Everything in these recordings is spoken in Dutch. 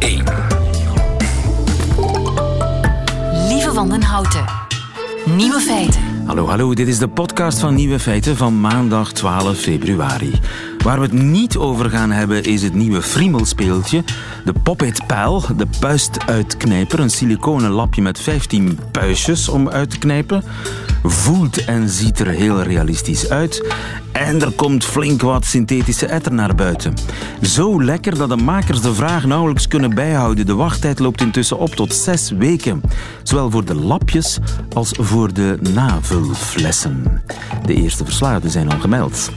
1. Lieve van den Houten. Nieuwe feiten. Hallo, hallo, dit is de podcast van Nieuwe Feiten van maandag 12 februari. Waar we het niet over gaan hebben is het nieuwe friemelspeeltje. De Poppet Pijl, de puistuitknijper. Een siliconen lapje met 15 puistjes om uit te knijpen. Voelt en ziet er heel realistisch uit. En er komt flink wat synthetische etter naar buiten. Zo lekker dat de makers de vraag nauwelijks kunnen bijhouden. De wachttijd loopt intussen op tot zes weken. Zowel voor de lapjes als voor de navulflessen. De eerste verslaafden zijn al gemeld.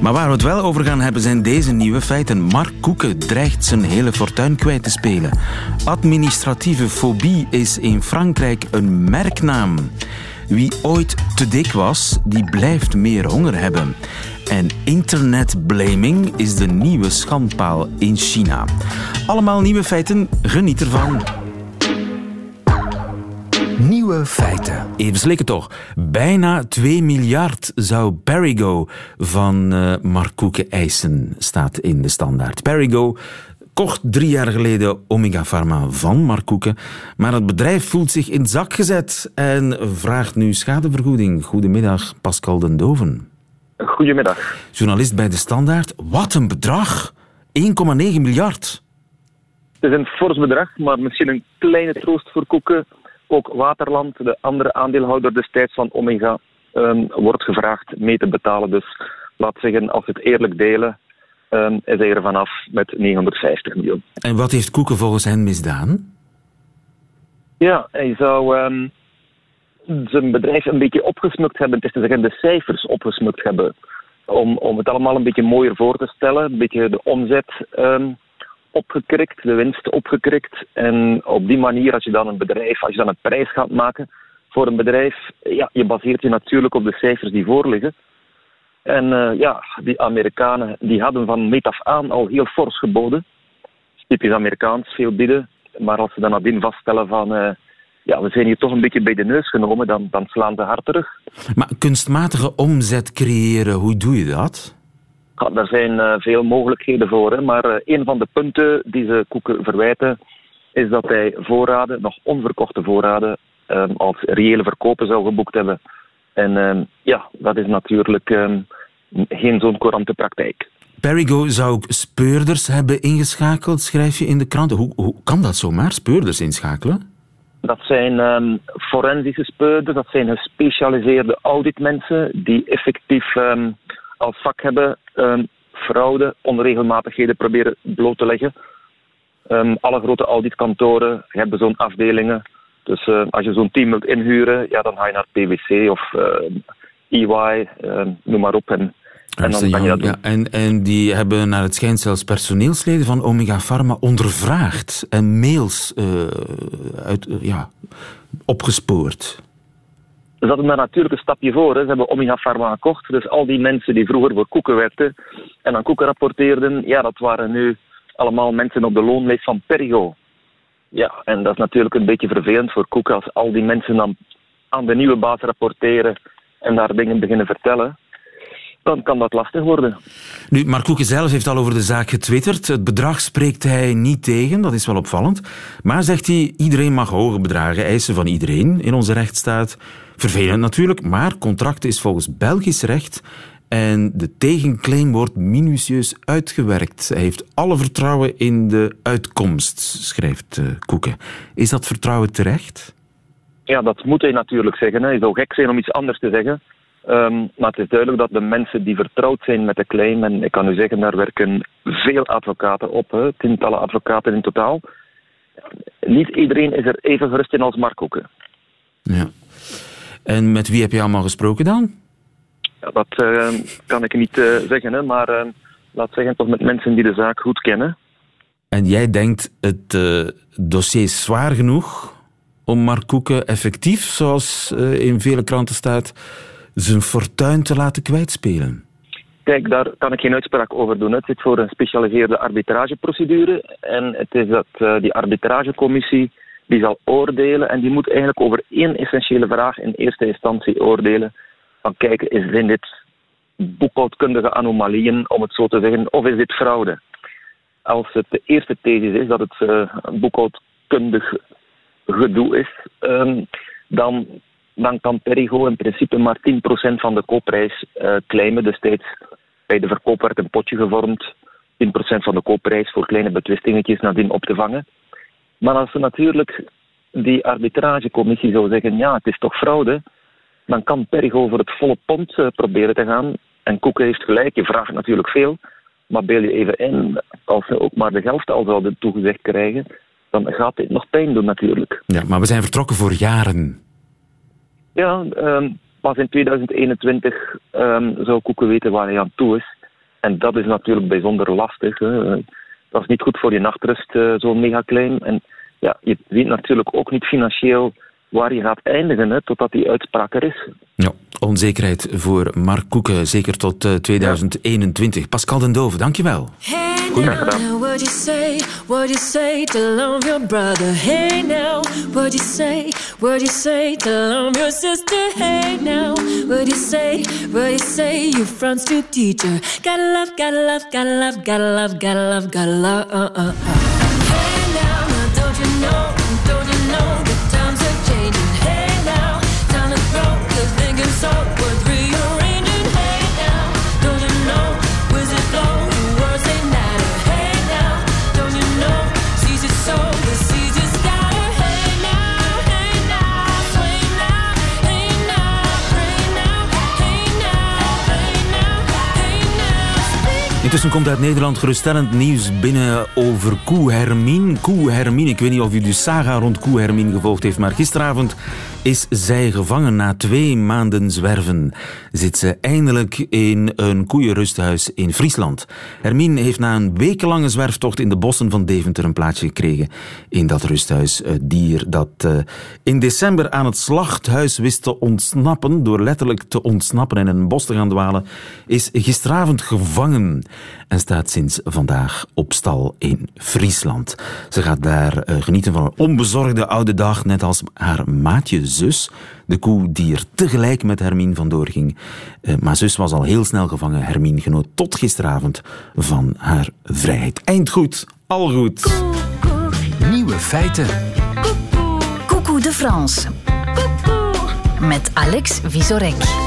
Maar waar we het wel over gaan hebben zijn deze nieuwe feiten. Mark Koeken dreigt zijn hele fortuin kwijt te spelen. Administratieve fobie is in Frankrijk een merknaam. Wie ooit te dik was, die blijft meer honger hebben. En internetblaming is de nieuwe schandpaal in China. Allemaal nieuwe feiten, geniet ervan. Nieuwe feiten. Even slikken toch. Bijna 2 miljard zou Perigo van uh, Koeken eisen, staat in de standaard. Perigo kocht drie jaar geleden Omega Pharma van Mark Koeken, maar het bedrijf voelt zich in het zak gezet en vraagt nu schadevergoeding. Goedemiddag, Pascal den Doven. Goedemiddag. Journalist bij de Standaard. Wat een bedrag! 1,9 miljard. Het is een fors bedrag, maar misschien een kleine troost voor Koeken ook Waterland, de andere aandeelhouder destijds van Omega, um, wordt gevraagd mee te betalen. Dus laat zeggen, als we het eerlijk delen, um, is hij er vanaf met 950 miljoen. En wat heeft Koeken volgens hen misdaan? Ja, hij zou um, zijn bedrijf een beetje opgesmukt hebben. Het is te zeggen, de cijfers opgesmukt hebben. Om, om het allemaal een beetje mooier voor te stellen. Een beetje de omzet opgekrikt, de winst opgekrikt. En op die manier, als je dan een bedrijf, als je dan een prijs gaat maken voor een bedrijf, ja, je baseert je natuurlijk op de cijfers die voorliggen. En uh, ja, die Amerikanen die hadden van meet af aan al heel fors geboden. Typisch Amerikaans, veel bieden. Maar als ze dan nadien vaststellen van... Uh, ja, we zijn hier toch een beetje bij de neus genomen, dan, dan slaan ze hard terug. Maar kunstmatige omzet creëren, hoe doe je dat? Ja, daar zijn uh, veel mogelijkheden voor. Hè. Maar een van de punten die ze Koeken verwijten, is dat hij voorraden, nog onverkochte voorraden, um, als reële verkopen zou geboekt hebben. En um, ja, dat is natuurlijk um, geen zo'n courante praktijk. Perigo zou ook speurders hebben ingeschakeld, schrijf je in de krant. Hoe, hoe kan dat zomaar, speurders inschakelen? Dat zijn um, forensische speurders, dat zijn gespecialiseerde auditmensen die effectief um, als vak hebben um, fraude, onregelmatigheden proberen bloot te leggen. Alle grote auditkantoren hebben zo'n afdelingen. Dus uh, als je zo'n team wilt inhuren, ja, dan ga je naar PwC of EY, uh, noem maar op. En, en dan kan je dat. Ja, en, en die hebben naar het schijnt zelfs personeelsleden van Omega Pharma ondervraagd en mails uit, ja, opgespoord ze hadden daar natuurlijk een stapje voor. Hè. Ze hebben Omega Pharma gekocht. Dus al die mensen die vroeger voor koeken werkten en aan koeken rapporteerden, ja, dat waren nu allemaal mensen op de loonlijst van Perigo. Ja, en dat is natuurlijk een beetje vervelend voor koeken als al die mensen dan aan de nieuwe baas rapporteren en daar dingen beginnen vertellen dan kan dat lastig worden. Nu, Mark Koeken zelf heeft al over de zaak getwitterd. Het bedrag spreekt hij niet tegen, dat is wel opvallend. Maar zegt hij, iedereen mag hoge bedragen eisen van iedereen in onze rechtsstaat. Vervelend natuurlijk, maar contract is volgens Belgisch recht en de tegenclaim wordt minutieus uitgewerkt. Hij heeft alle vertrouwen in de uitkomst, schrijft uh, Koeken. Is dat vertrouwen terecht? Ja, dat moet hij natuurlijk zeggen. Hij zou gek zijn om iets anders te zeggen. Um, maar het is duidelijk dat de mensen die vertrouwd zijn met de claim, en ik kan u zeggen, daar werken veel advocaten op, hè, tientallen advocaten in totaal. Niet iedereen is er even gerust in als Mark Koeken. Ja. En met wie heb je allemaal gesproken dan? Ja, dat uh, kan ik niet uh, zeggen, hè, maar uh, laat zeggen toch met mensen die de zaak goed kennen. En jij denkt het dossier zwaar genoeg om Mark Koeken effectief, zoals in vele kranten staat, zijn fortuin te laten kwijtspelen? Kijk, daar kan ik geen uitspraak over doen. Het zit voor een gespecialiseerde arbitrageprocedure. En het is dat die arbitragecommissie die zal oordelen. En die moet eigenlijk over één essentiële vraag in eerste instantie oordelen. Van kijken, zijn dit boekhoudkundige anomalieën, om het zo te zeggen, of is dit fraude? als het de eerste thesis is dat het uh, boekhoudkundig gedoe is, ehm, dan, dan kan Perigo in principe maar 10% van de koopprijs uh, claimen. Destijds bij de verkoop werd een potje gevormd, 10% van de koopprijs voor kleine betwistingetjes nadien op te vangen. Maar als ze natuurlijk die arbitragecommissie zou zeggen, ja, het is toch fraude, dan kan Perigo voor het volle pond uh, proberen te gaan. En Koeken heeft gelijk, je vraagt natuurlijk veel. Maar beel je even in, als ze ook maar de helft al zouden toegezegd krijgen, dan gaat dit nog pijn doen natuurlijk. Ja, maar we zijn vertrokken voor jaren. Ja, um, pas in 2021 um, zou Koeken weten waar hij aan toe is. En dat is natuurlijk bijzonder lastig. Hè. Dat is niet goed voor je nachtrust, uh, zo'n megaclaim. En ja, je weet natuurlijk ook niet financieel waar je gaat eindigen, hè, totdat die uitspraak er is. Ja, onzekerheid voor Mark Koeken, zeker tot uh, 2021. Ja. Pascal den Dove, dankjewel. Hey gedaan. What you say, what you say to love your brother? Hey now, what you say, what you say to love your sister? Hey now, what you say, what you say, you front street teacher? Gotta love, gotta love, gotta love, gotta love, gotta love, gotta love. Uh, uh, uh. Intussen komt uit Nederland geruststellend nieuws binnen over Koe Hermine. Koe Hermine, ik weet niet of u de saga rond Koe Hermine gevolgd heeft, maar gisteravond is zij gevangen na twee maanden zwerven. Zit ze eindelijk in een koeienrusthuis in Friesland. Hermine heeft na een wekenlange zwerftocht in de bossen van Deventer een plaatsje gekregen in dat rusthuis. Het dier dat uh, in december aan het slachthuis wist te ontsnappen, door letterlijk te ontsnappen en in een bos te gaan dwalen, is gisteravond gevangen en staat sinds vandaag op stal in Friesland. Ze gaat daar uh, genieten van een onbezorgde oude dag, net als haar maatje zus, de koe die er tegelijk met Hermine vandoor ging. Uh, maar zus was al heel snel gevangen. Hermine genoot tot gisteravond van haar vrijheid. Eind goed, al goed. Nieuwe feiten. Coucou de France. Met Alex Visorek.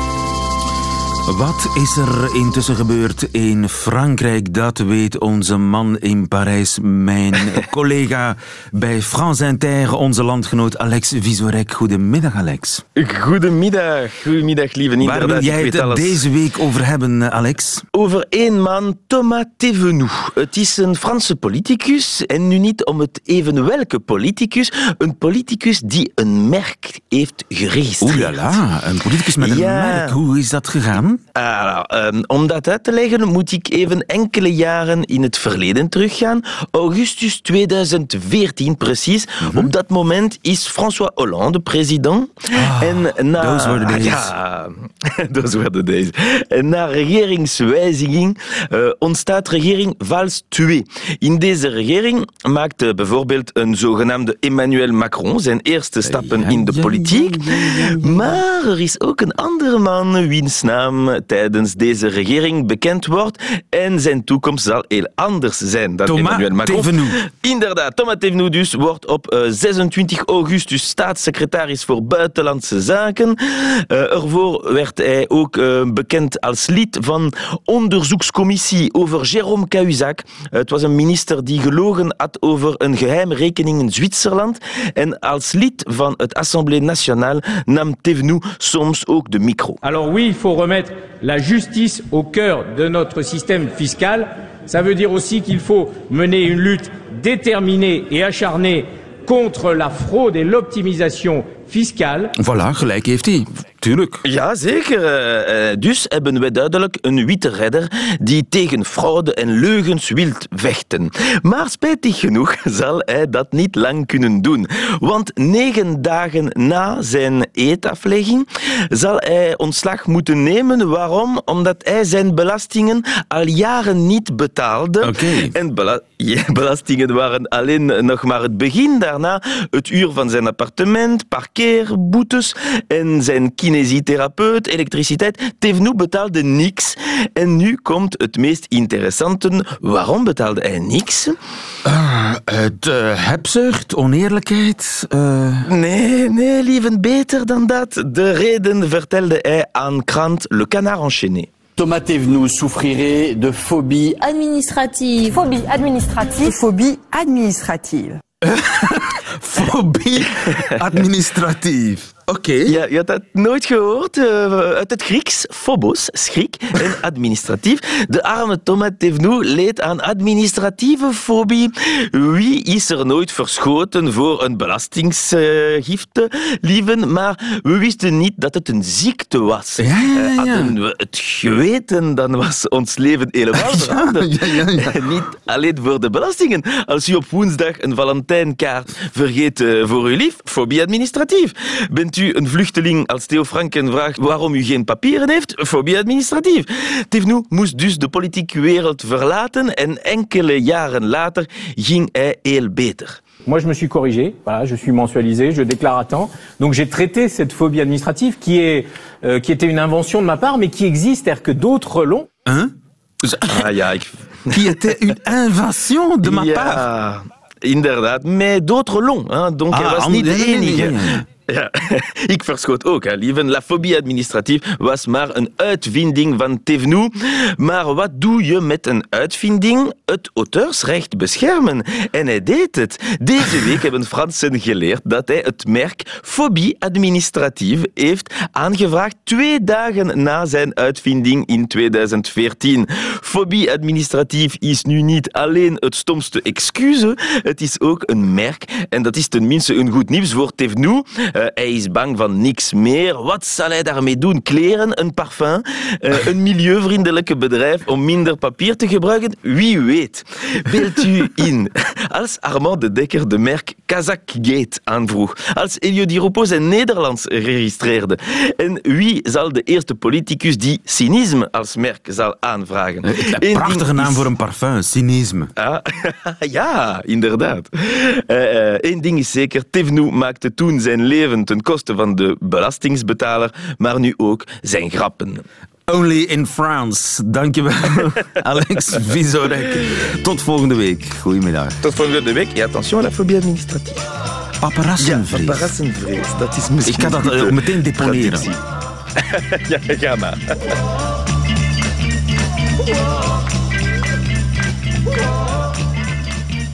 Wat is er intussen gebeurd in Frankrijk? Dat weet onze man in Parijs, mijn collega bij France Inter, onze landgenoot Alex Visorek. Goedemiddag, Alex. Goedemiddag, goedemiddag, lieve Nina. Waar wil jij het deze week over hebben, Alex? Over één man, Thomas Thévenoud. Het is een Franse politicus, en nu niet om het even welke politicus, een politicus die een merk heeft geregistreerd. Oeh la een politicus met een ja. merk. Hoe is dat gegaan? Uh, um, om dat uit te leggen moet ik even enkele jaren in het verleden teruggaan. Augustus 2014 precies. Mm -hmm. Op dat moment is François Hollande president. Ah, en na, those were the days. Ja, those were the days. En na regeringswijziging uh, ontstaat regering Valls 2. In deze regering maakte bijvoorbeeld een zogenaamde Emmanuel Macron zijn eerste stappen ja, in de ja, politiek. Ja, maar er is ook een andere man wiens naam tijdens deze regering bekend wordt en zijn toekomst zal heel anders zijn dan Thomas Emmanuel Macron. Thévenoud. Inderdaad, Thomas Thévenoud dus wordt op uh, 26 augustus staatssecretaris voor Buitenlandse Zaken. Uh, ervoor werd hij ook uh, bekend als lid van onderzoekscommissie over Jérôme Cahuzac. het was een minister die gelogen had over een geheime rekening in Zwitserland. En als lid van het Assemblée nationale nam Thévenoud soms ook de micro. Alors oui, il faut remettre la justice au cœur de notre système fiscal. Ça veut dire aussi qu'il faut mener une lutte déterminée et acharnée contre la fraude et l'optimisation fiscale. Voilà, gelijk heeft hij. Tuurlijk. Ja, zeker. Uh, dus hebben we duidelijk een witte redder die tegen fraude en leugens wil vechten. Maar spijtig genoeg zal hij dat niet lang kunnen doen. Want negen dagen na zijn eetaflegging zal hij ontslag moeten nemen. Waarom? Omdat hij zijn belastingen al jaren niet betaalde. Okay. En bela ja, belastingen waren alleen nog maar het begin. Daarna het uur van zijn appartement, parkeren parkeerboetes en zijn kinesitherapeut, elektriciteit. Tevnu betaalde niks. En nu komt het meest interessante. Waarom betaalde hij niks? Uh, het uh, hebzucht, oneerlijkheid. Uh... Nee, nee, liever beter dan dat. De reden vertelde hij aan krant Le Canard enchaîné. Thomas Thévenoud souffrirait de phobie administrative. Phobie administrative. Phobie administrative. Phobie administratief. Oké. Ja, je had dat nooit gehoord. Uh, uit het Grieks, phobos, schrik, en administratief. De arme Thomas Thévenoud leed aan administratieve fobie. Wie is er nooit verschoten voor een belastingsgifte, lieven? Maar we wisten niet dat het een ziekte was. Ja, ja, ja. Hadden we het geweten, dan was ons leven helemaal veranderd. Niet alleen voor de belastingen. Als u op woensdag een Valentijnkaart vergeet voor uw lief, fobie administratief. Bent u een vluchteling als Theo Franken vraagt waarom u geen papieren heeft, fobie administratief. Tevnu moest dus de politieke wereld verlaten en enkele jaren later ging hij heel beter. Moi, je me suis corrigé. Voilà, je suis mensualisé, je déclare à temps. Donc, j'ai traité cette phobie administrative qui, est, euh, qui était une invention de ma part, mais qui existe, c'est-à-dire que d'autres l'ont. Hein? Ah ja, ik... Qui était une invention de ma ja, part. inderdaad. Mais d'autres l'ont. Hein. Donc, Ah, was am- niet de nee, nee, nee, enige. Ja, ik verschoot ook, hè, lieven. La fobie administratief was maar een uitvinding van Tevnu. Maar wat doe je met een uitvinding? Het auteursrecht beschermen. En hij deed het. Deze week hebben Fransen geleerd dat hij het merk fobie administratief heeft aangevraagd twee dagen na zijn uitvinding in 2014. Fobie administratief is nu niet alleen het stomste excuus, het is ook een merk. En dat is tenminste een goed nieuws voor Tevnu. Uh, hij is bang van niks meer. Wat zal hij daarmee doen? Kleren, een parfum, uh, een milieuvriendelijke bedrijf om minder papier te gebruiken? Wie weet. Beeld u in. Als Armand de Dekker de merk Kazakgate aanvroeg. Als Elio Di Rupo zijn Nederlands registreerde. En wie zal de eerste politicus die cynisme als merk zal aanvragen? Een prachtige naam voor een parfum, cynisme. Ah, ja, inderdaad. Eén uh, ding is zeker, Tevnu maakte toen zijn leven ten koste van de belastingsbetaler, maar nu ook zijn grappen. Only in France. Dankjewel, Alex Vizorek. Tot volgende week. Goedemiddag. Tot volgende week. Et attention à la phobie administrative. Paparassenvrees. Ja, paparassenvrees. Dat is misschien Ik ga dat uh, meteen deponeren. ja, ga maar.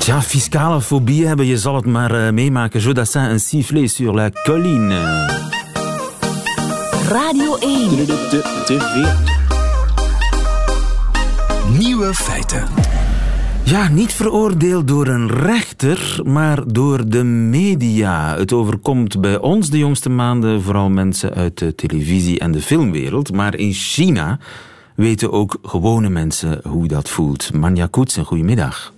Tja, fiscale fobie hebben, je zal het maar uh, meemaken. Jodassin een sifflet sur la colline. Radio 1. Nieuwe feiten. Ja, niet veroordeeld door een rechter, maar door de media. Het overkomt bij ons de jongste maanden vooral mensen uit de televisie- en de filmwereld. Maar in China weten ook gewone mensen hoe dat voelt. Manja Koetsen, goedemiddag.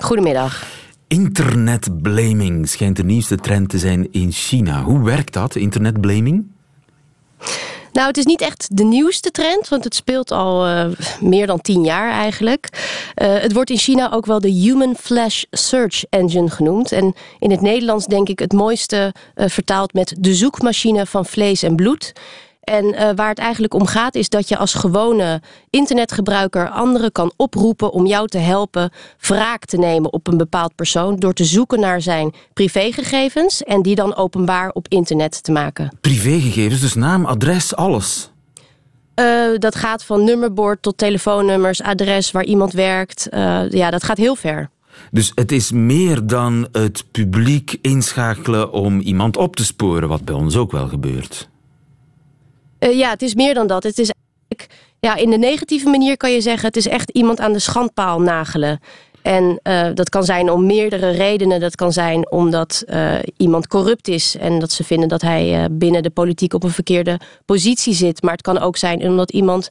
Goedemiddag. Internetblaming schijnt de nieuwste trend te zijn in China. Hoe werkt dat, internetblaming? Nou, het is niet echt de nieuwste trend, want het speelt al uh, meer dan tien jaar eigenlijk. Uh, het wordt in China ook wel de Human Flash Search Engine genoemd. En in het Nederlands denk ik het mooiste uh, vertaald met de zoekmachine van vlees en bloed. En uh, waar het eigenlijk om gaat is dat je als gewone internetgebruiker anderen kan oproepen om jou te helpen wraak te nemen op een bepaald persoon door te zoeken naar zijn privégegevens en die dan openbaar op internet te maken. Privégegevens, dus naam, adres, alles? Uh, dat gaat van nummerbord tot telefoonnummers, adres waar iemand werkt. Uh, ja, dat gaat heel ver. Dus het is meer dan het publiek inschakelen om iemand op te sporen, wat bij ons ook wel gebeurt. Uh, ja, het is meer dan dat. Het is eigenlijk, ja, in de negatieve manier kan je zeggen, het is echt iemand aan de schandpaal nagelen. En uh, dat kan zijn om meerdere redenen. Dat kan zijn omdat uh, iemand corrupt is en dat ze vinden dat hij binnen de politiek op een verkeerde positie zit. Maar het kan ook zijn omdat iemand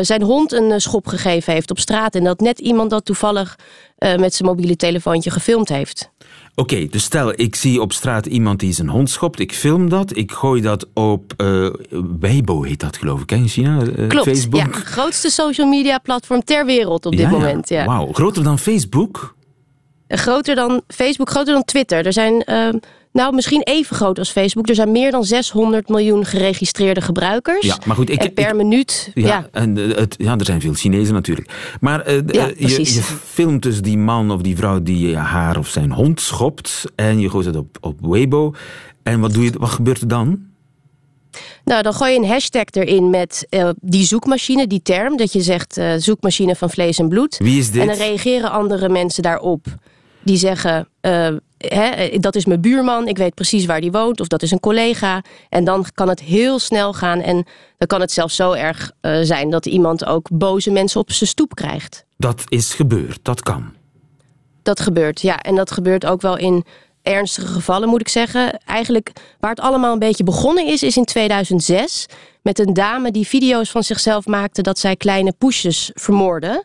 zijn hond een schop gegeven heeft op straat en dat net iemand dat toevallig met zijn mobiele telefoontje gefilmd heeft. Oké, okay, dus stel ik zie op straat iemand die zijn hond schopt, ik film dat, ik gooi dat op uh, Weibo, heet dat geloof ik, hè, in China? Uh, Klopt, Facebook. ja. Grootste social media platform ter wereld op dit ja, moment. Ja. Wauw, groter dan Facebook? Groter dan Facebook, groter dan Twitter. Er zijn uh, Nou, misschien even groot als Facebook. Er zijn meer dan 600 miljoen geregistreerde gebruikers. Ja, maar goed, ik, en per minuut. Ja, Ja, En, eh, het, ja, er zijn veel Chinezen natuurlijk. Maar eh, eh, je, filmt dus die man of die vrouw die haar of zijn hond schopt. En je gooit het op, op Weibo. En wat, doe je, wat gebeurt er dan? Nou, dan gooi je een hashtag erin met die zoekmachine, die term. Dat je zegt zoekmachine van vlees en bloed. Wie is dit? En dan reageren andere mensen daarop. Die zeggen, hè, dat is mijn buurman, ik weet precies waar die woont. Of dat is een collega. En dan kan het heel snel gaan. En dan kan het zelfs zo erg eh, zijn dat iemand ook boze mensen op zijn stoep krijgt. Dat is gebeurd, dat kan. Dat gebeurt, ja. En dat gebeurt ook wel in ernstige gevallen, moet ik zeggen. Eigenlijk waar het allemaal een beetje begonnen is, is in 2006... met een dame die video's van zichzelf maakte... dat zij kleine poesjes vermoordde.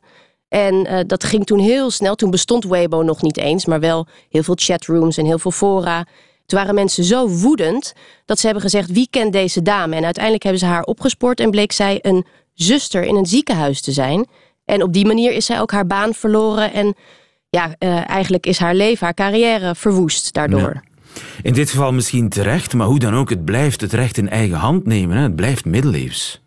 En eh, dat ging toen heel snel. Toen bestond Weibo nog niet eens, maar wel heel veel chatrooms en heel veel fora. Toen waren mensen zo woedend dat ze hebben gezegd... wie kent deze dame? En uiteindelijk hebben ze haar opgespoord... en bleek zij een zuster in een ziekenhuis te zijn. En op die manier is zij ook haar baan verloren... en ja, eh, eigenlijk is haar leven, haar carrière verwoest daardoor. In dit geval misschien terecht, maar hoe dan ook, het blijft het recht in eigen hand nemen. Hè? Het blijft middeleeuws.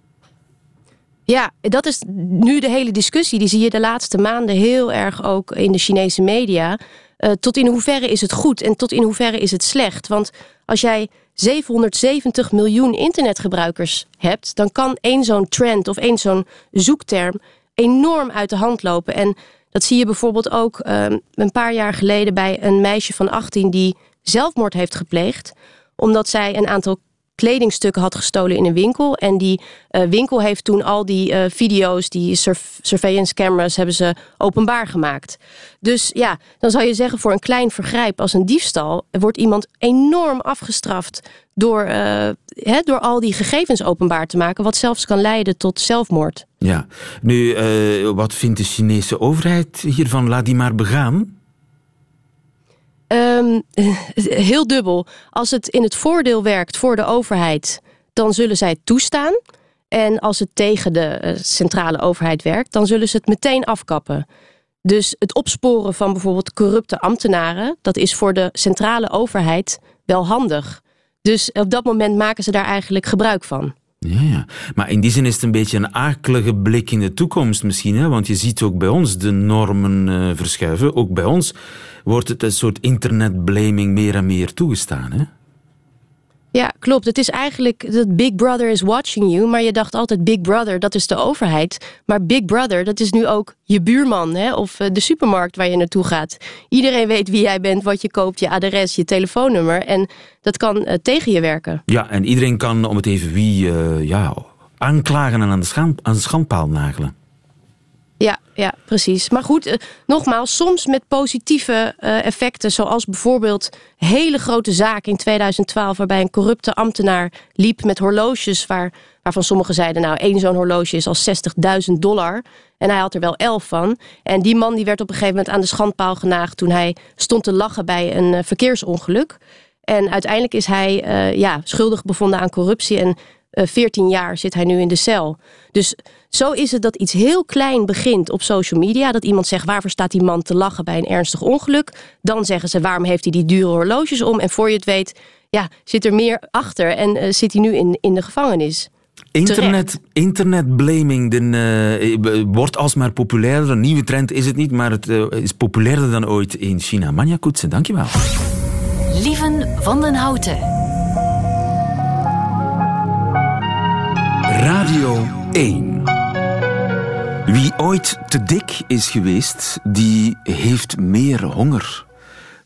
Ja, dat is nu de hele discussie. Die zie je de laatste maanden heel erg ook in de Chinese media. Eh, tot in hoeverre is het goed en tot in hoeverre is het slecht? Want als jij 770 miljoen internetgebruikers hebt, dan kan één zo'n trend of één zo'n zoekterm enorm uit de hand lopen. En dat zie je bijvoorbeeld ook eh, een paar jaar geleden bij een meisje van 18 die zelfmoord heeft gepleegd, omdat zij een aantal kledingstukken had gestolen in een winkel. En die eh, winkel heeft toen al die eh, video's, die surveillance cameras, hebben ze openbaar gemaakt. Dus ja, dan zou je zeggen voor een klein vergrijp als een diefstal wordt iemand enorm afgestraft door, hè, door al die gegevens openbaar te maken, wat zelfs kan leiden tot zelfmoord. Ja. Nu, wat vindt de Chinese overheid hiervan? Laat die maar begaan. Ehm, heel dubbel. Als het in het voordeel werkt voor de overheid, dan zullen zij het toestaan. En als het tegen de eh, centrale overheid werkt, dan zullen ze het meteen afkappen. Dus het opsporen van bijvoorbeeld corrupte ambtenaren, dat is voor de centrale overheid wel handig. Dus op dat moment maken ze daar eigenlijk gebruik van. Ja, ja. Maar in die zin is het een beetje een akelige blik in de toekomst misschien. Hè? Want je ziet ook bij ons de normen eh, verschuiven. Ook bij ons wordt het een soort internetblaming meer en meer toegestaan. Hè? Ja, klopt. Het is eigenlijk dat Big Brother is watching you. Maar je dacht altijd Big Brother, dat is de overheid. Maar Big Brother, dat is nu ook je buurman hè? of eh, de supermarkt waar je naartoe gaat. Iedereen weet wie jij bent, wat je koopt, je adres, je telefoonnummer. En dat kan eh, tegen je werken. Ja, en iedereen kan om het even wie eh, ja, aanklagen en aan de, aan de schandpaal nagelen. Ja, ja, precies. Maar goed, eh, nogmaals, soms met positieve eh, effecten. Zoals bijvoorbeeld hele grote zaak in 2012... waarbij een corrupte ambtenaar liep met horloges... Waar, waarvan sommigen zeiden, nou, één zo'n horloge is al 60.000 dollar. En hij had er wel elf van. En die man die werd op een gegeven moment aan de schandpaal genaagd... toen hij stond te lachen bij een eh, verkeersongeluk. En uiteindelijk is hij ja, schuldig bevonden aan corruptie... en 14 jaar zit hij nu in de cel. Dus zo is het dat iets heel klein begint op social media. Dat iemand zegt, waarvoor staat die man te lachen bij een ernstig ongeluk? Dan zeggen ze, waarom heeft hij die dure horloges om? En voor je het weet, ja, zit er meer achter en eh, zit hij nu in, in de gevangenis. Internet, internetblaming eh, wordt alsmaar populairder. Een nieuwe trend is het niet, maar het eh, is populairder dan ooit in China. Manja Koetsen, dankjewel. Lieven van den Houten. Radio 1. Wie ooit te dik is geweest, die heeft meer honger.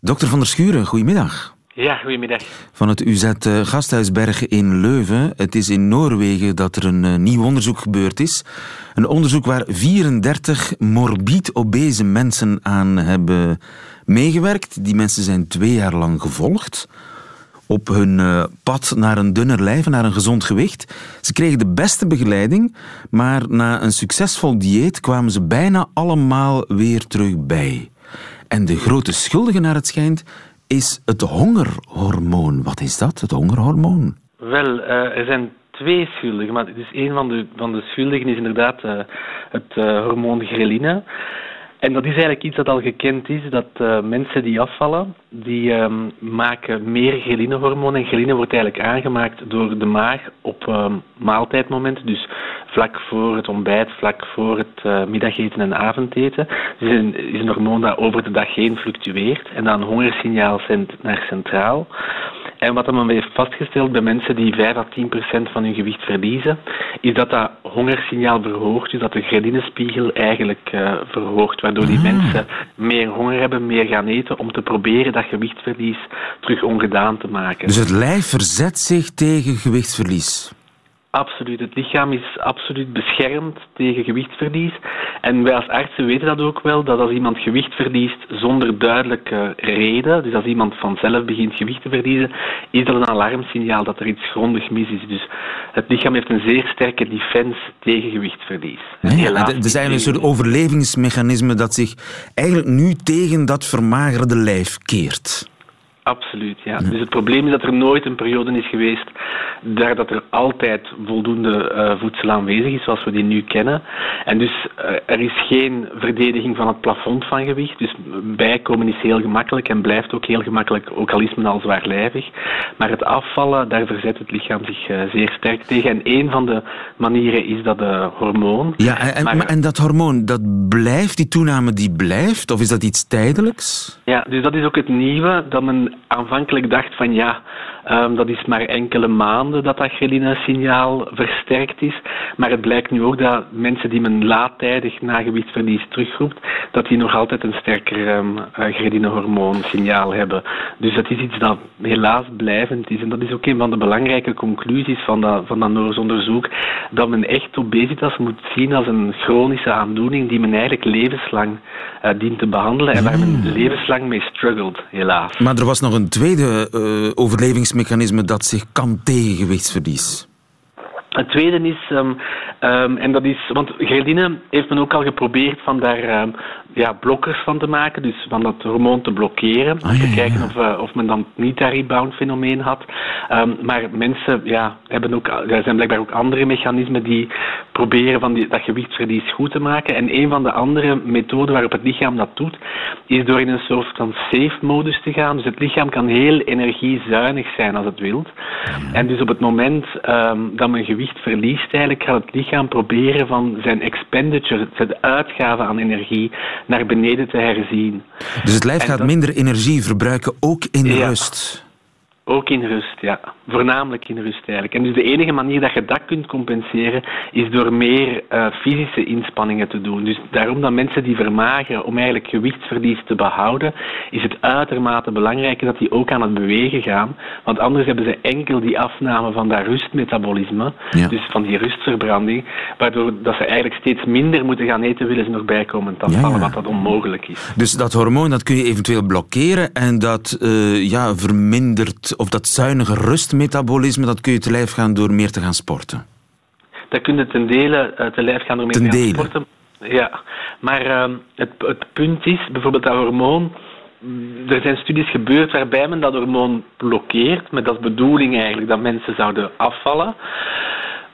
Dokter van der Schuren, goedemiddag. Ja, goedemiddag. Van het UZ eh, Gasthuisbergen in Leuven. Het is in Noorwegen dat er een eh, nieuw onderzoek gebeurd is. Een onderzoek waar 34 morbid obese mensen aan hebben meegewerkt. Die mensen zijn twee jaar lang gevolgd op hun eh, pad naar een dunner lijf, naar een gezond gewicht. Ze kregen de beste begeleiding, maar na een succesvol dieet kwamen ze bijna allemaal weer terug bij. En de grote schuldige, naar het schijnt, is het hongerhormoon. Wat is dat, het hongerhormoon? Wel, eh, er zijn twee schuldigen, maar dus een van de, van de schuldigen is inderdaad eh, het hormoon ghreline. En dat is eigenlijk iets dat al gekend is, dat uh, mensen die afvallen, die um, maken meer ghrelinehormoon. En ghreline wordt eigenlijk aangemaakt door de maag op um, maaltijdmomenten. Dus vlak voor het ontbijt, vlak voor het uh, middageten en avondeten. Dus is een hormoon dat over de dag heen fluctueert en dan hongersignaal zendt naar centraal. En wat men heeft vastgesteld bij mensen die 5 à 10 procent van hun gewicht verliezen, is dat dat hongersignaal verhoogt, dus dat de ghrelinspiegel eigenlijk uh, verhoogt, waardoor die Ah. mensen meer honger hebben, meer gaan eten, om te proberen dat gewichtverlies terug ongedaan te maken. Dus het lijf verzet zich tegen gewichtsverlies. Absoluut. Het lichaam is absoluut beschermd tegen gewichtsverlies. En wij als artsen weten dat ook wel, dat als iemand gewicht verliest zonder duidelijke reden, dus als iemand vanzelf begint gewicht te verliezen, is dat een alarmsignaal dat er iets grondig mis is. Dus het lichaam heeft een zeer sterke defense tegen gewichtsverlies. Nee, is niet eigenlijk een soort overlevingsmechanisme dat zich eigenlijk nu tegen dat vermagerde lijf keert. Absoluut, ja. Dus het probleem is dat er nooit een periode is geweest daar dat er altijd voldoende eh, voedsel aanwezig is, zoals we die nu kennen. En dus eh, er is geen verdediging van het plafond van gewicht. Dus bijkomen is heel gemakkelijk en blijft ook heel gemakkelijk, ook al is men al zwaarlijvig. Maar het afvallen, daar verzet het lichaam zich eh, zeer sterk tegen. En een van de manieren is dat de hormoon. Ja, en, en, Maar- maar- en dat hormoon, dat blijft, die toename die blijft? Of is dat iets tijdelijks? Ja, dus dat is ook het nieuwe, dat men aanvankelijk dacht van ja, ehm, dat is maar enkele maanden dat dat ghreline-signaal versterkt is. Maar het blijkt nu ook dat mensen die men laattijdig na gewichtsverlies terugroept, dat die nog altijd een sterker um, ghreline-hormoon-signaal hebben. Dus dat is iets dat helaas blijvend is. En dat is ook een van de belangrijke conclusies van dat, van dat Noors onderzoek, dat men echt obesitas moet zien als een chronische aandoening die men eigenlijk levenslang eh, dient te behandelen en waar men levenslang mee struggelt, helaas. Maar er was nog een tweede eh, overlevingsmechanisme dat zich kan tegen gewichtsverlies. Het tweede is, ehm, ehm, en dat is, want ghreline heeft men ook al geprobeerd van daar ehm, ja, blokkers van te maken, dus van dat hormoon te blokkeren, om ja, te kijken ja. of, eh, of men dan niet dat rebound fenomeen had. Ehm, maar mensen ja, hebben ook, er zijn blijkbaar ook andere mechanismen die proberen van die, dat gewichtsverlies goed te maken. En een van de andere methoden waarop het lichaam dat doet, is door in een soort van safe modus te gaan. Dus het lichaam kan heel energiezuinig zijn als het wilt. En dus op het moment dat men gewicht verliest, eigenlijk gaat het lichaam proberen van zijn expenditure, zijn uitgave aan energie, naar beneden te herzien. Dus het lijf En gaat dat- minder energie verbruiken, ook in Ja. rust. Ook in rust, ja. Voornamelijk in rust eigenlijk. En dus de enige manier dat je dat kunt compenseren is door meer eh, fysische inspanningen te doen. Dus daarom dat mensen die vermageren om eigenlijk gewichtsverlies te behouden, is het uitermate belangrijk dat die ook aan het bewegen gaan. Want anders hebben ze enkel die afname van dat rustmetabolisme, Ja. dus van die rustverbranding, waardoor dat ze eigenlijk steeds minder moeten gaan eten willen ze nog bijkomen te Ja, afvallen, ja. wat dat onmogelijk is. Dus dat hormoon dat kun je eventueel blokkeren en dat eh, ja, vermindert, of dat zuinige rustmetabolisme, dat kun je te lijf gaan door meer te gaan sporten. Dat kun je ten dele eh, te lijf gaan door mee Ten te gaan sporten. Ja, maar ehm, het, het punt is, bijvoorbeeld dat hormoon, mm, er zijn studies gebeurd waarbij men dat hormoon blokkeert, met als bedoeling eigenlijk dat mensen zouden afvallen.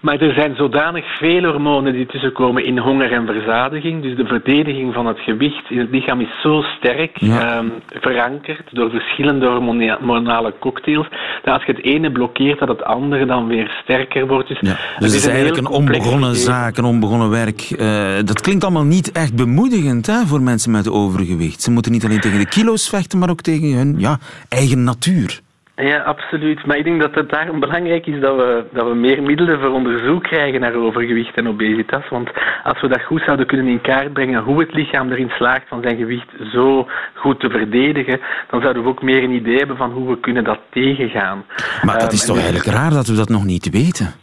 Maar er zijn zodanig veel hormonen die tussenkomen in honger en verzadiging. Dus de verdediging van het gewicht in het lichaam is zo sterk Ja. ehm, verankerd door verschillende hormonale cocktails. Dat als je het ene blokkeert, dat het andere dan weer sterker wordt. Dus, Ja. het Dus het is eigenlijk een onbegonnen zaak, een onbegonnen werk. Eh, dat klinkt allemaal niet echt bemoedigend hè, voor mensen met overgewicht. Ze moeten niet alleen tegen de kilo's vechten, maar ook tegen hun ja, eigen natuur. Ja, absoluut. Maar ik denk dat het daarom belangrijk is dat we, dat we meer middelen voor onderzoek krijgen naar overgewicht en obesitas. Want als we dat goed zouden kunnen in kaart brengen, hoe het lichaam erin slaagt van zijn gewicht zo goed te verdedigen, dan zouden we ook meer een idee hebben van hoe we kunnen dat tegengaan. Maar dat Ehm, is toch dus- eigenlijk raar dat we dat nog niet weten?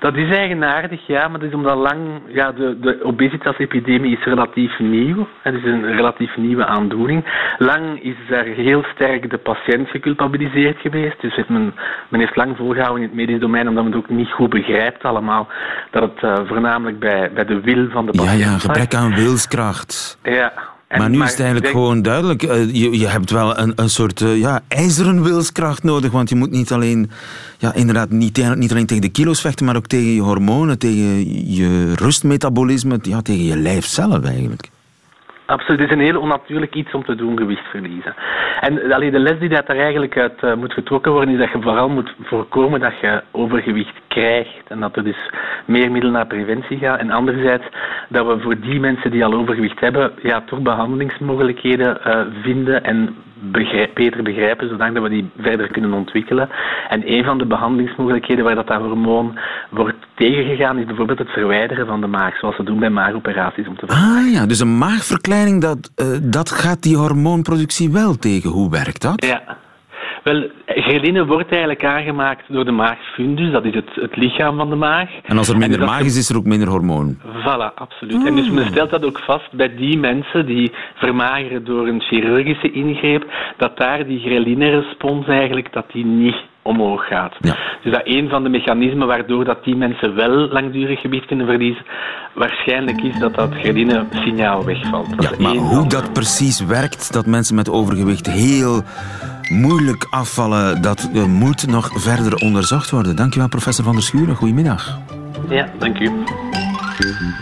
Dat is eigenaardig, ja, maar dat is omdat lang, ja, de, de obesitas-epidemie is relatief nieuw. Het is een relatief nieuwe aandoening. Lang is er heel sterk de patiënt geculpabiliseerd geweest. Dus heeft men, men heeft lang volgehouden in het medisch domein, omdat men het ook niet goed begrijpt allemaal, dat het eh, voornamelijk bij, bij de wil van de Ja, patiënt ja, lag. gebrek aan wilskracht. Ja. En- maar nu is het eigenlijk denk- gewoon duidelijk. eh, je, je hebt wel een, een soort eh, ja, ijzeren wilskracht nodig. Want je moet niet alleen, ja, inderdaad, niet, tegen- niet alleen tegen de kilo's vechten, maar ook tegen je hormonen, tegen je rustmetabolisme, ja, tegen je lijf zelf eigenlijk. Absoluut, het is een heel onnatuurlijk iets om te doen, gewicht verliezen. En allee, de les die dat er eigenlijk uit uh, moet getrokken worden, is dat je vooral moet voorkomen dat je overgewicht krijgt en dat er dus meer middelen naar preventie gaan. En anderzijds dat we voor die mensen die al overgewicht hebben, ja, toch behandelingsmogelijkheden uh, vinden en begrijp, beter begrijpen, zodat we die verder kunnen ontwikkelen. En een van de behandelingsmogelijkheden waar dat, dat hormoon wordt tegengegaan, is bijvoorbeeld het verwijderen van de maag, zoals ze doen bij maagoperaties om te Ah ja, dus een maagverkleining, dat, uh, dat gaat die hormoonproductie wel tegen. Hoe werkt dat? Ja. Wel, ghreline wordt eigenlijk aangemaakt door de maagfundus, dat is het, het lichaam van de maag. En als er minder maag is, is er ook minder hormoon? Voilà, absoluut. En dus men stelt dat ook vast bij die mensen die vermageren door een chirurgische ingreep, dat daar die ghreline-respons eigenlijk dat die niet omhoog gaat. Ja. Dus dat een van de mechanismen waardoor dat die mensen wel langdurig gewicht kunnen verliezen, waarschijnlijk is dat dat ghreline-signaal wegvalt. Dat ja, maar hoe dat precies werkt, dat mensen met overgewicht heel moeilijk afvallen, dat uh, moet nog verder onderzocht worden. Dankjewel, professor Van der Schuren. Goedemiddag. Ja, dank u.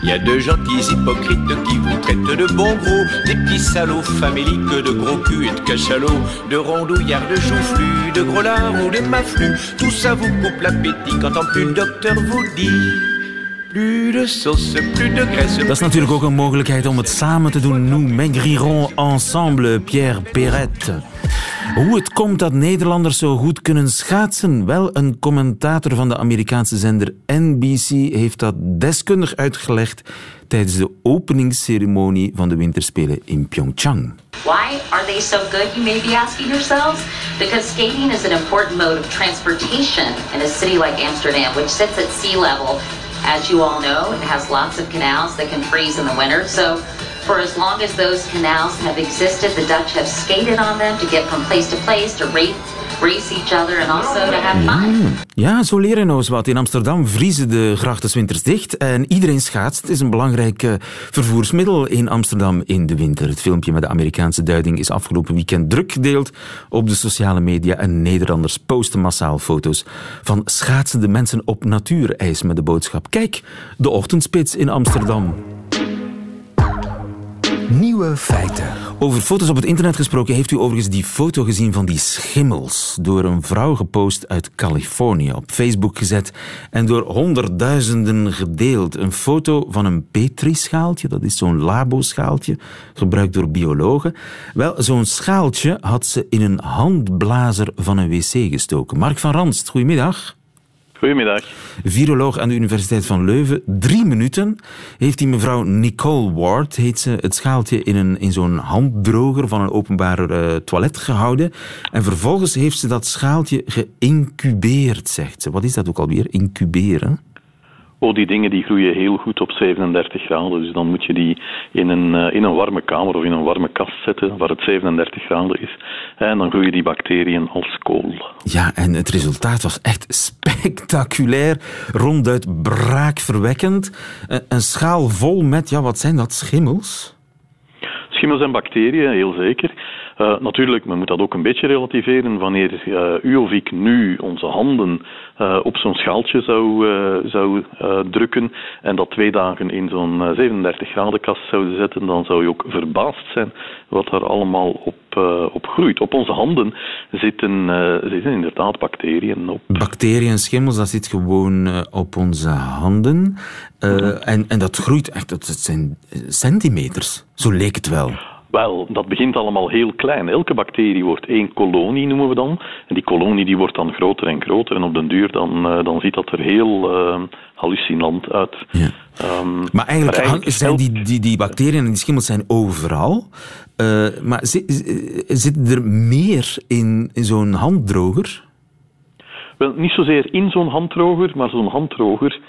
Il y a de gentils hypocrites qui vous traitent de bon gros, des petits salauds faméliques de gros cul et de cachalots, de rondouillards, de joufflus, de gros lards ou de maflus. Tout ça vous coupe l'appétit quand en plus le docteur vous dit. Plus de sauce, plus de graisse. Dat is natuurlijk ook een mogelijkheid om het samen te doen. Nous maigrirons ensemble, Pierre Perret. Hoe het komt dat Nederlanders zo goed kunnen schaatsen? Wel, een commentator van de Amerikaanse zender NBC heeft dat deskundig uitgelegd tijdens de openingsceremonie van de Winterspelen in Pyeongchang. Why are they so good, you may be asking yourselves? Because skating is an important mode of transportation in a city like Amsterdam, which sits at sea level. As you all know, it has lots of canals that can freeze in the winter. So for as long as those canals have existed, the Dutch have skated on them to get from place to place to race, each other and also to have fun. Ja, zo leren nou eens wat. In Amsterdam vriezen de grachten winters dicht en iedereen schaatst. Het is een belangrijk uh, vervoersmiddel in Amsterdam in de winter. Het filmpje met de Amerikaanse duiding is afgelopen weekend druk gedeeld op de sociale media en Nederlanders posten massaal foto's van schaatsende mensen op natuurijs met de boodschap. Kijk, de ochtendspits in Amsterdam. Nieuwe feiten. Over foto's op het internet gesproken, heeft u overigens die foto gezien van die schimmels? Door een vrouw gepost uit Californië, op Facebook gezet en door honderdduizenden gedeeld. Een foto van een Petri-schaaltje, dat is zo'n labo-schaaltje, gebruikt door biologen. Wel, zo'n schaaltje had ze in een handblazer van een wc gestoken. Mark van Ranst, goedemiddag. Goedemiddag. Viroloog aan de Universiteit van Leuven. Drie minuten heeft die mevrouw Nicole Ward, heet ze, het schaaltje in, een, in zo'n handdroger van een openbaar uh, toilet gehouden. En vervolgens heeft ze dat schaaltje geïncubeerd, zegt ze. Wat is dat ook alweer, incuberen? Oh, die dingen die groeien heel goed op 37 graden. Dus dan moet je die in een, uh, in een warme kamer of in een warme kast zetten waar het 37 graden is. En dan groeien die bacteriën als kool. Ja, en het resultaat was echt spectaculair. Ronduit braakverwekkend. Een, een schaal vol met, ja, wat zijn dat, schimmels? Schimmels en bacteriën, heel zeker. Uh, natuurlijk, men moet dat ook een beetje relativeren. Wanneer u of ik nu onze handen uh, op zo'n schaaltje zou, zou drukken en dat twee dagen in zo'n 37 graden kast zouden zetten, dan zou je ook verbaasd zijn wat er allemaal op, op groeit. Op onze handen zitten, zitten inderdaad bacteriën op. Bacteriën en schimmels, dat zit gewoon op onze handen. en, en dat groeit echt, dat zijn centimeters. Zo leek het wel. Wel, dat begint allemaal heel klein. Elke bacterie wordt één kolonie, noemen we dan. En die kolonie die wordt dan groter en groter. En op den duur dan, uh, dan ziet dat er heel uh, hallucinant uit. Ja. Um, maar eigenlijk, zijn die, die, die bacteriën en die schimmels zijn overal. Uh, maar zitten er meer in, in zo'n handdroger? Wel, niet zozeer in zo'n handdroger, maar zo'n handdroger.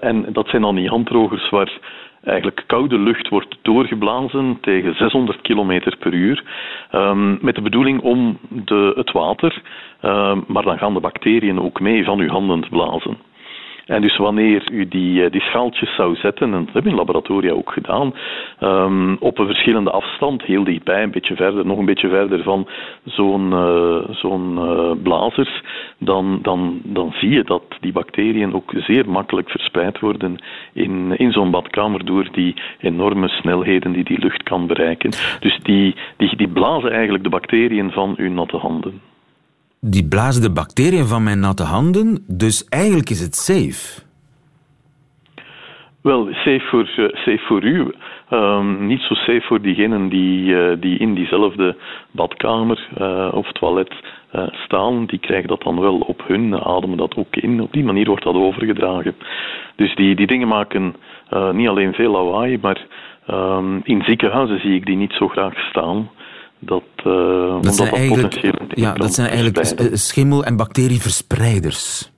en dat zijn dan die handdrogers waar eigenlijk koude lucht wordt doorgeblazen tegen 600 km per uur. Um, met de bedoeling om de, het water, um, maar dan gaan de bacteriën ook mee van uw handen te blazen. En dus wanneer u die, eh, die schaaltjes zou zetten, en dat hebben we in laboratoria ook gedaan, um, op een verschillende afstand, heel dichtbij, een beetje verder, nog een beetje verder van zo'n uh, zo'n uh, blazers, dan, dan, dan zie je dat die bacteriën ook zeer makkelijk verspreid worden in, in zo'n badkamer door die enorme snelheden die die lucht kan bereiken. Dus die, die, die blazen eigenlijk de bacteriën van uw natte handen die blazen de bacteriën van mijn natte handen, dus eigenlijk is het safe. Wel, safe voor, uh, safe voor u. Um, niet zo safe voor diegenen die, uh, die in diezelfde badkamer uh, of toilet staan. Die krijgen dat dan wel op hun, ademen dat ook in. Op die manier wordt dat overgedragen. Dus die, die dingen maken niet alleen veel lawaai, maar um, in ziekenhuizen zie ik die niet zo graag staan. Dat, uh, dat, zijn eigenlijk, ja, dat zijn eigenlijk schimmel- en bacterieverspreiders.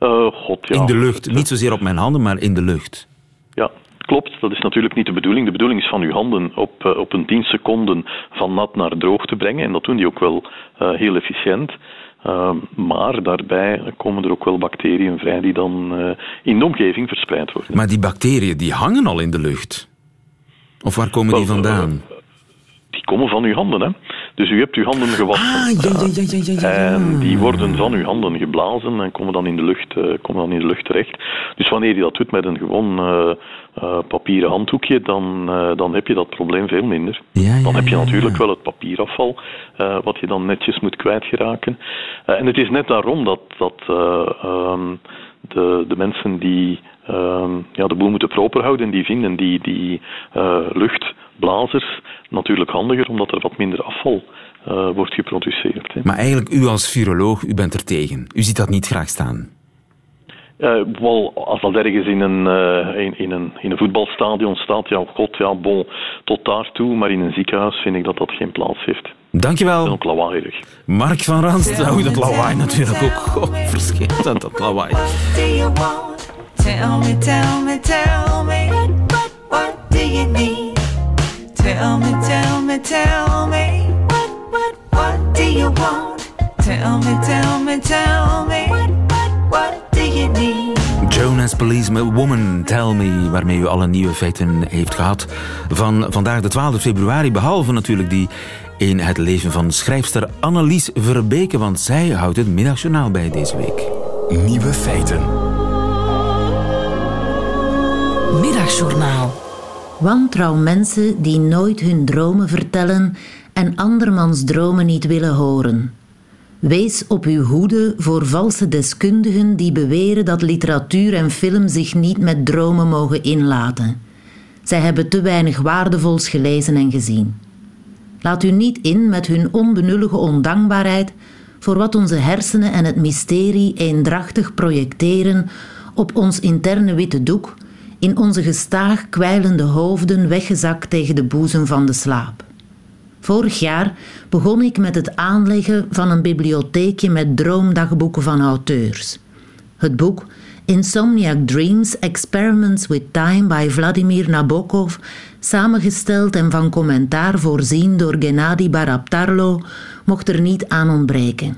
Uh, God, ja. In de lucht. Niet zozeer op mijn handen, maar in de lucht. Ja, klopt. Dat is natuurlijk niet de bedoeling. De bedoeling is van uw handen op, uh, op een 10 seconden van nat naar droog te brengen. En dat doen die ook wel heel efficiënt. Uh, maar daarbij komen er ook wel bacteriën vrij die dan in de omgeving verspreid worden. Maar die bacteriën die hangen al in de lucht? Of waar komen die vandaan? Die komen van uw handen. Hè. Dus u hebt uw handen gewassen. Ah, ja, ja, ja, ja, ja, En die worden van uw handen geblazen en komen dan in de lucht, uh, komen dan in de lucht terecht. Dus wanneer je dat doet met een gewoon uh, uh, papieren handdoekje, dan, dan heb je dat probleem veel minder. dan heb je natuurlijk wel het papierafval, wat je dan netjes moet kwijtgeraken. en het is net daarom dat, dat um, de, de mensen die um, ja, de boel moeten proper houden, die vinden die, die luchtblazers natuurlijk handiger, omdat er wat minder afval uh, wordt geproduceerd. Hè. Maar eigenlijk, u als viroloog, u bent er tegen. U ziet dat niet graag staan. Uh, wel, als dat ergens in een, uh, in, in, een, in een voetbalstadion staat, ja, god, ja, bon, tot daartoe. Maar in een ziekenhuis vind ik dat dat geen plaats heeft. Dankjewel. Dat is ook lawaaiig. Mark van Rans, nou, dat lawaai natuurlijk ook. God, verschrikkelijk dat, dat lawaai. Tell me, tell me, tell me, what, what do you need? Tell me, tell me, tell me, what, what, what do you want? Tell me, tell me, tell me, what, what, what do you need? Jonas Policeman, Woman, Tell Me, waarmee u alle nieuwe feiten heeft gehad van vandaag de 12 februari, behalve natuurlijk die in het leven van schrijfster Annelies Verbeke, want zij houdt het middagjournaal bij deze week. Nieuwe feiten. Middagjournaal. Wantrouw mensen die nooit hun dromen vertellen en andermans dromen niet willen horen. Wees op uw hoede voor valse deskundigen die beweren dat literatuur en film zich niet met dromen mogen inlaten. Zij hebben te weinig waardevols gelezen en gezien. Laat u niet in met hun onbenullige ondankbaarheid voor wat onze hersenen en het mysterie eendrachtig projecteren op ons interne witte doek in onze gestaag kwijlende hoofden weggezakt tegen de boezem van de slaap. Vorig jaar begon ik met het aanleggen van een bibliotheekje met droomdagboeken van auteurs. Het boek Insomniac Dreams Experiments with Time by Vladimir Nabokov, samengesteld en van commentaar voorzien door Gennady Baraptarlo, mocht er niet aan ontbreken.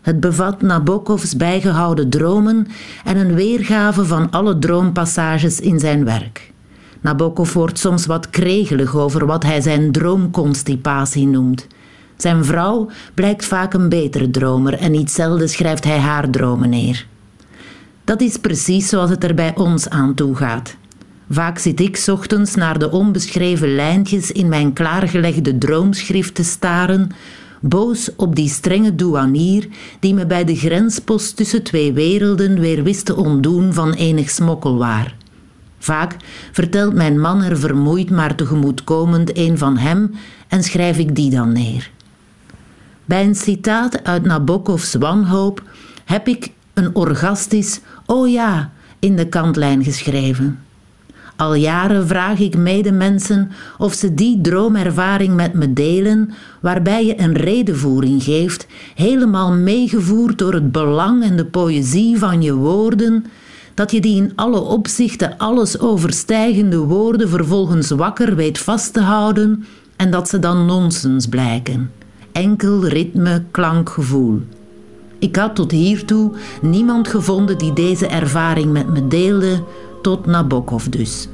Het bevat Nabokovs bijgehouden dromen en een weergave van alle droompassages in zijn werk. Nabokov wordt soms wat kregelig over wat hij zijn droomconstipatie noemt. Zijn vrouw blijkt vaak een betere dromer en niet zelden schrijft hij haar dromen neer. Dat is precies zoals het er bij ons aan toe gaat. Vaak zit ik ochtends naar de onbeschreven lijntjes in mijn klaargelegde droomschrift te staren, boos op die strenge douanier die me bij de grenspost tussen twee werelden weer wist te ontdoen van enig smokkelwaar. Vaak vertelt mijn man er vermoeid maar tegemoetkomend een van hem en schrijf ik die dan neer. Bij een citaat uit Nabokovs Wanhoop heb ik een orgastisch oh ja in de kantlijn geschreven. Al jaren vraag ik medemensen of ze die droomervaring met me delen, waarbij je een redenvoering geeft, helemaal meegevoerd door het belang en de poëzie van je woorden, dat je die in alle opzichten alles overstijgende woorden vervolgens wakker weet vast te houden en dat ze dan nonsens blijken. Enkel ritme, klank, gevoel. Ik had tot hiertoe niemand gevonden die deze ervaring met me deelde, tot Nabokov dus.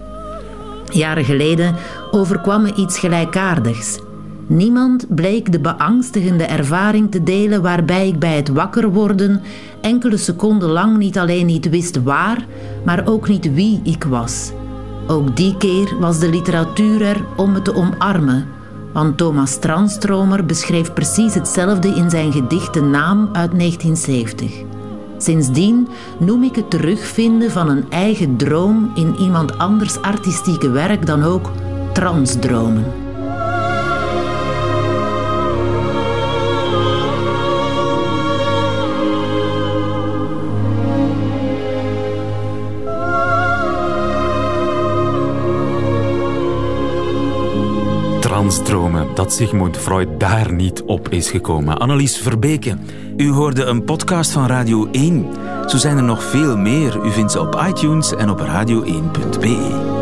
Jaren geleden overkwam me iets gelijkaardigs. Niemand bleek de beangstigende ervaring te delen waarbij ik bij het wakker worden enkele seconden lang niet alleen niet wist waar, maar ook niet wie ik was. Ook die keer was de literatuur er om me te omarmen, want Thomas Transtromer beschreef precies hetzelfde in zijn gedicht De Naam uit 1970. Sindsdien noem ik het terugvinden van een eigen droom in iemand anders artistieke werk dan ook transdromen. Transdromen, dat Sigmund Freud daar niet op is gekomen. Annelies Verbeke, u hoorde een podcast van Radio 1. Zo zijn er nog veel meer. U vindt ze op iTunes en op radio1.be.